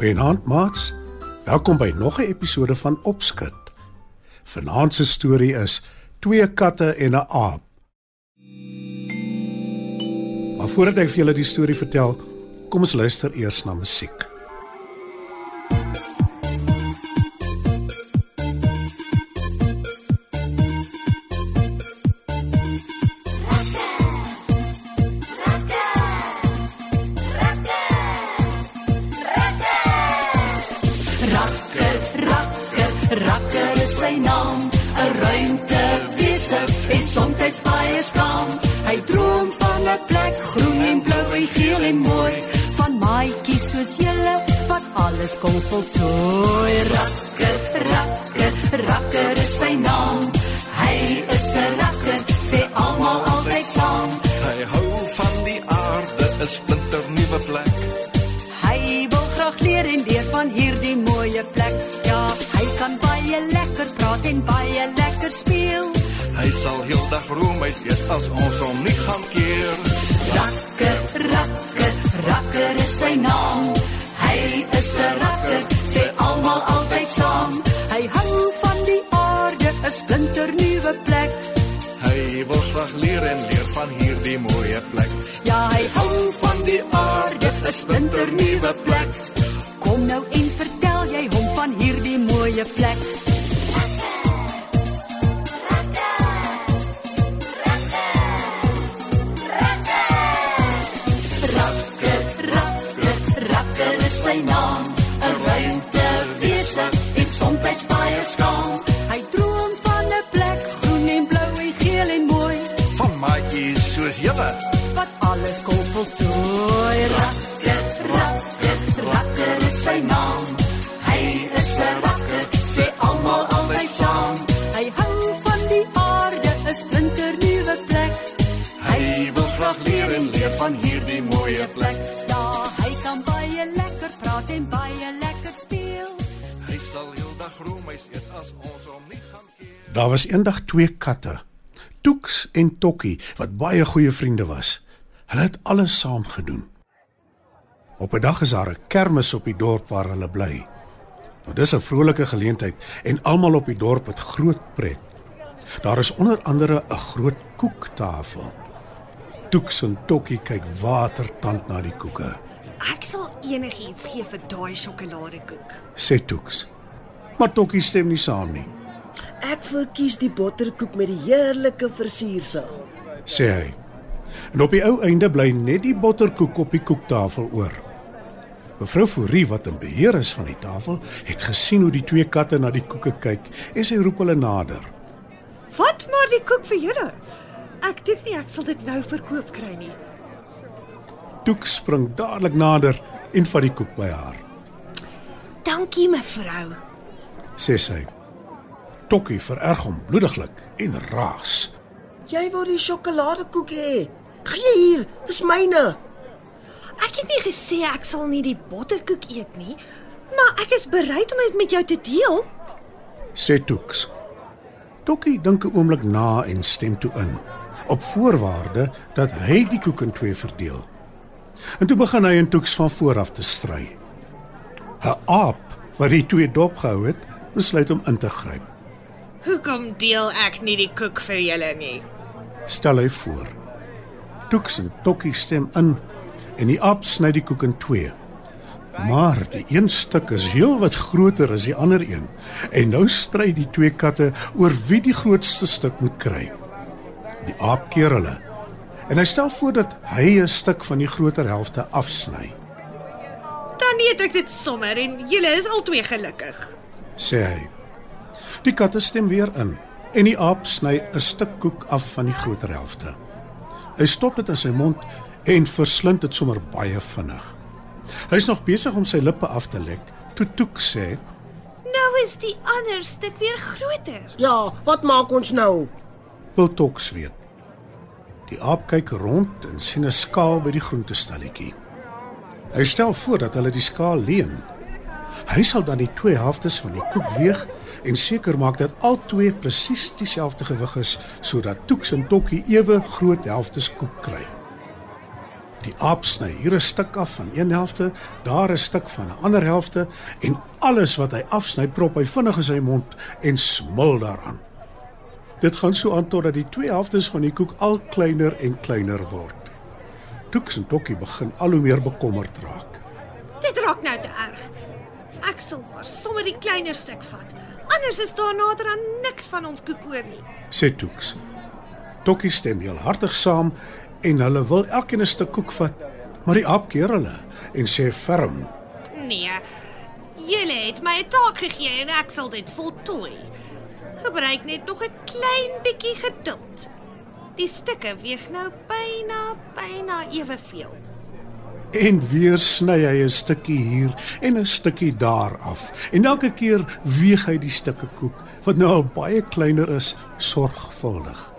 Goeienaand maats. Welkom by nog 'n episode van Opskud. Vanaand se storie is Twee katte en 'n aap. Maar voordat ek vir julle die storie vertel, kom ons luister eers na musiek. Voltooi. Rakker, rakker, rakker is sy naam. Hy is 'n rakker, sê almal altyd saam. Hy hou van die aarde, 'n splinter nuwe plek. Hy wil graag leer en leer van hierdie mooie plek. Ja, hy kan baie lekker praat en baie lekker speel. Hy sal heeldag roemuis eet as ons hom nie gaan keer. Rakker, rakker, rakker is sy naam. Hy is 'n rakker, sê almal altyd saam. Hy hou van die aarde, 'n splinter nuwe plek. Hy wil graag leer en leer van hierdie mooie plek. Ja, hy hou van die aarde, 'n splinter nuwe plek. Kom nou en vertel jy hom van hierdie mooie plek. 7 wat alles koppel toe. Rakker, rakker, rakker is sy naam. Hy is 'n rakker, sê almal altyd saam. Hy hou van die aarde, 'n splinternuwe plek. Hy wil graag leer en leef van hierdie mooie plek. Daar hy kan baie lekker praat en baie lekker speel. Hy sal heeldag roemuis eet as ons hom nie gaan keer. Daar was eendag twee katte Toeks en Tokkie, wat baie goeie vriende was. Hulle het alles saam gedoen. Op 'n dag is daar 'n kermis op die dorp waar hulle bly. Nou dis 'n vrolike geleentheid en almal op die dorp het groot pret. Daar is onder andere 'n groot koektafel. Toeks en Tokkie kyk watertand na die koeke. Ek sal enigiets gee vir daai sjokoladekoek. Sê Toeks. Maar Tokkie stem nie saam nie, Ek verkies die botterkoek met die heerlike versiersel. sê hy. En op die ou einde bly net die botterkoek op die koektafel oor. Mevrou Fourie wat in beheer is van die tafel, het gesien hoe die twee katte na die koeke kyk en sy roep hulle nader. Wat maar die koek vir julle. Ek dink nie ek sal dit nou verkoop kry nie. Toek spring dadelik nader en vat die koek by haar, Dankie mevrou. sê sy. Tokkie vererg hom bloediglik en raas. Jy wil die sjokoladekoek hê. Gee hier, dis myne. Ek het nie gesê ek sal nie die botterkoek eet nie, maar ek is bereid om dit met jou te deel. sê Toeks. Tokkie dink 'n oomblik na en stem toe in, op voorwaarde dat hy die koek in twee verdeel. En toe begin hy en Toeks van voor af te stry. 'n Aap wat die twee dopgehou het, besluit om in te gryp. Hoekom deel ek nie die koek vir julle nie? Stel hy voor. Toeks en Tokkie stem in en die aap sny die koek in twee. Maar die een stuk is heelwat groter as die ander een en nou stry die twee katte oor wie die grootste stuk moet kry. Die aap keer hulle en hy stel voor dat hy 'n stuk van die groter helfte afsny, Dan eet ek dit sommer en julle is albei gelukkig. sê hy. Die katte stem weer in en die aap sny 'n stuk koek af van die groter helfte. Hy stop dit in sy mond en verslind dit sommer baie vinnig. Hy's nog besig om sy lippe af te lek toe Toek sê: Nou is die ander stuk weer groter. Ja, wat maak ons nou? "Wil Toks weet." Die aap kyk rond en sien 'n skaal by die groentestalletjie. Hy stel voor dat hulle die skaal leen. Hy sal dan die twee helftes van die koek weeg en seker maak dat al twee presies dieselfde gewig is sodat Toeks en Tokkie ewe groot helftes koek kry. Die aap sny hier 'n stuk af van een helfte, daar 'n stuk van 'n ander helfte en alles wat hy afsny prop hy vinnig in sy mond en smil daaraan. Dit gaan so aan totdat die twee helftes van die koek al kleiner en kleiner word. Toeks en Tokkie begin al hoe meer bekommerd raak. Dit raak nou te erg. Ek sal maar sommer die kleiner stuk vat. Anders is daar nader aan niks van ons koek oor nie. sê Toeks. Tokkie stem heel hartig saam en hulle wil elkeen 'n stuk koek vat, maar die aap keer hulle en sê ferm: Nee. Julle het my 'n taak gegee en ek sal dit voltooi. Gebruik net nog 'n klein bietjie geduld. Die stukke weeg nou byna byna eweveel. En weer sny hy 'n stukkie hier en 'n stukkie daar af. En elke keer weeg hy die stukke koek wat nou al baie kleiner is, sorgvuldig.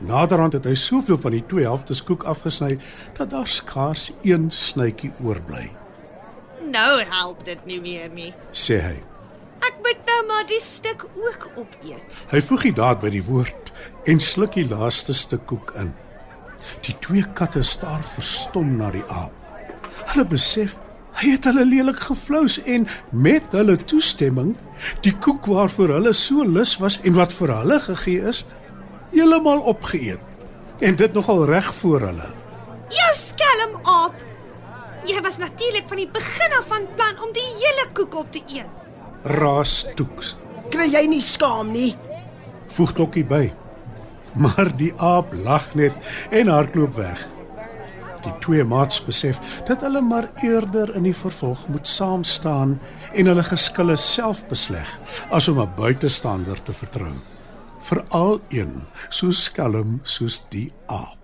Naderhand het hy soveel van die twee helftes koek afgesny dat daar skaars een snytjie oorbly, Nou help dit nie meer nie. sê hy. Ek moet nou maar die stuk ook opeet. Hy voeg die daad by die woord en sluk die laaste stuk koek in. Die twee katte staar verstom na die aap. Hulle besef hy het hulle lelik gevlous en met hulle toestemming die koek waarvoor hulle so lus was en wat vir hulle gegee is, heeltemal opgeëet. En dit nogal reg voor hulle. Jou skelm aap. Jy was natuurlik van die begin af van plan om die hele koek op te eet. Raas toeks. Kry jy nie skaam nie? Voeg Tokkie by. Maar die aap lag net en hardloop weg. Die twee maats besef dat hulle maar eerder in die vervolg moet saam staan en hulle geskille self besleg as om 'n buitestander te vertrou. Veral een so skelm soos die aap.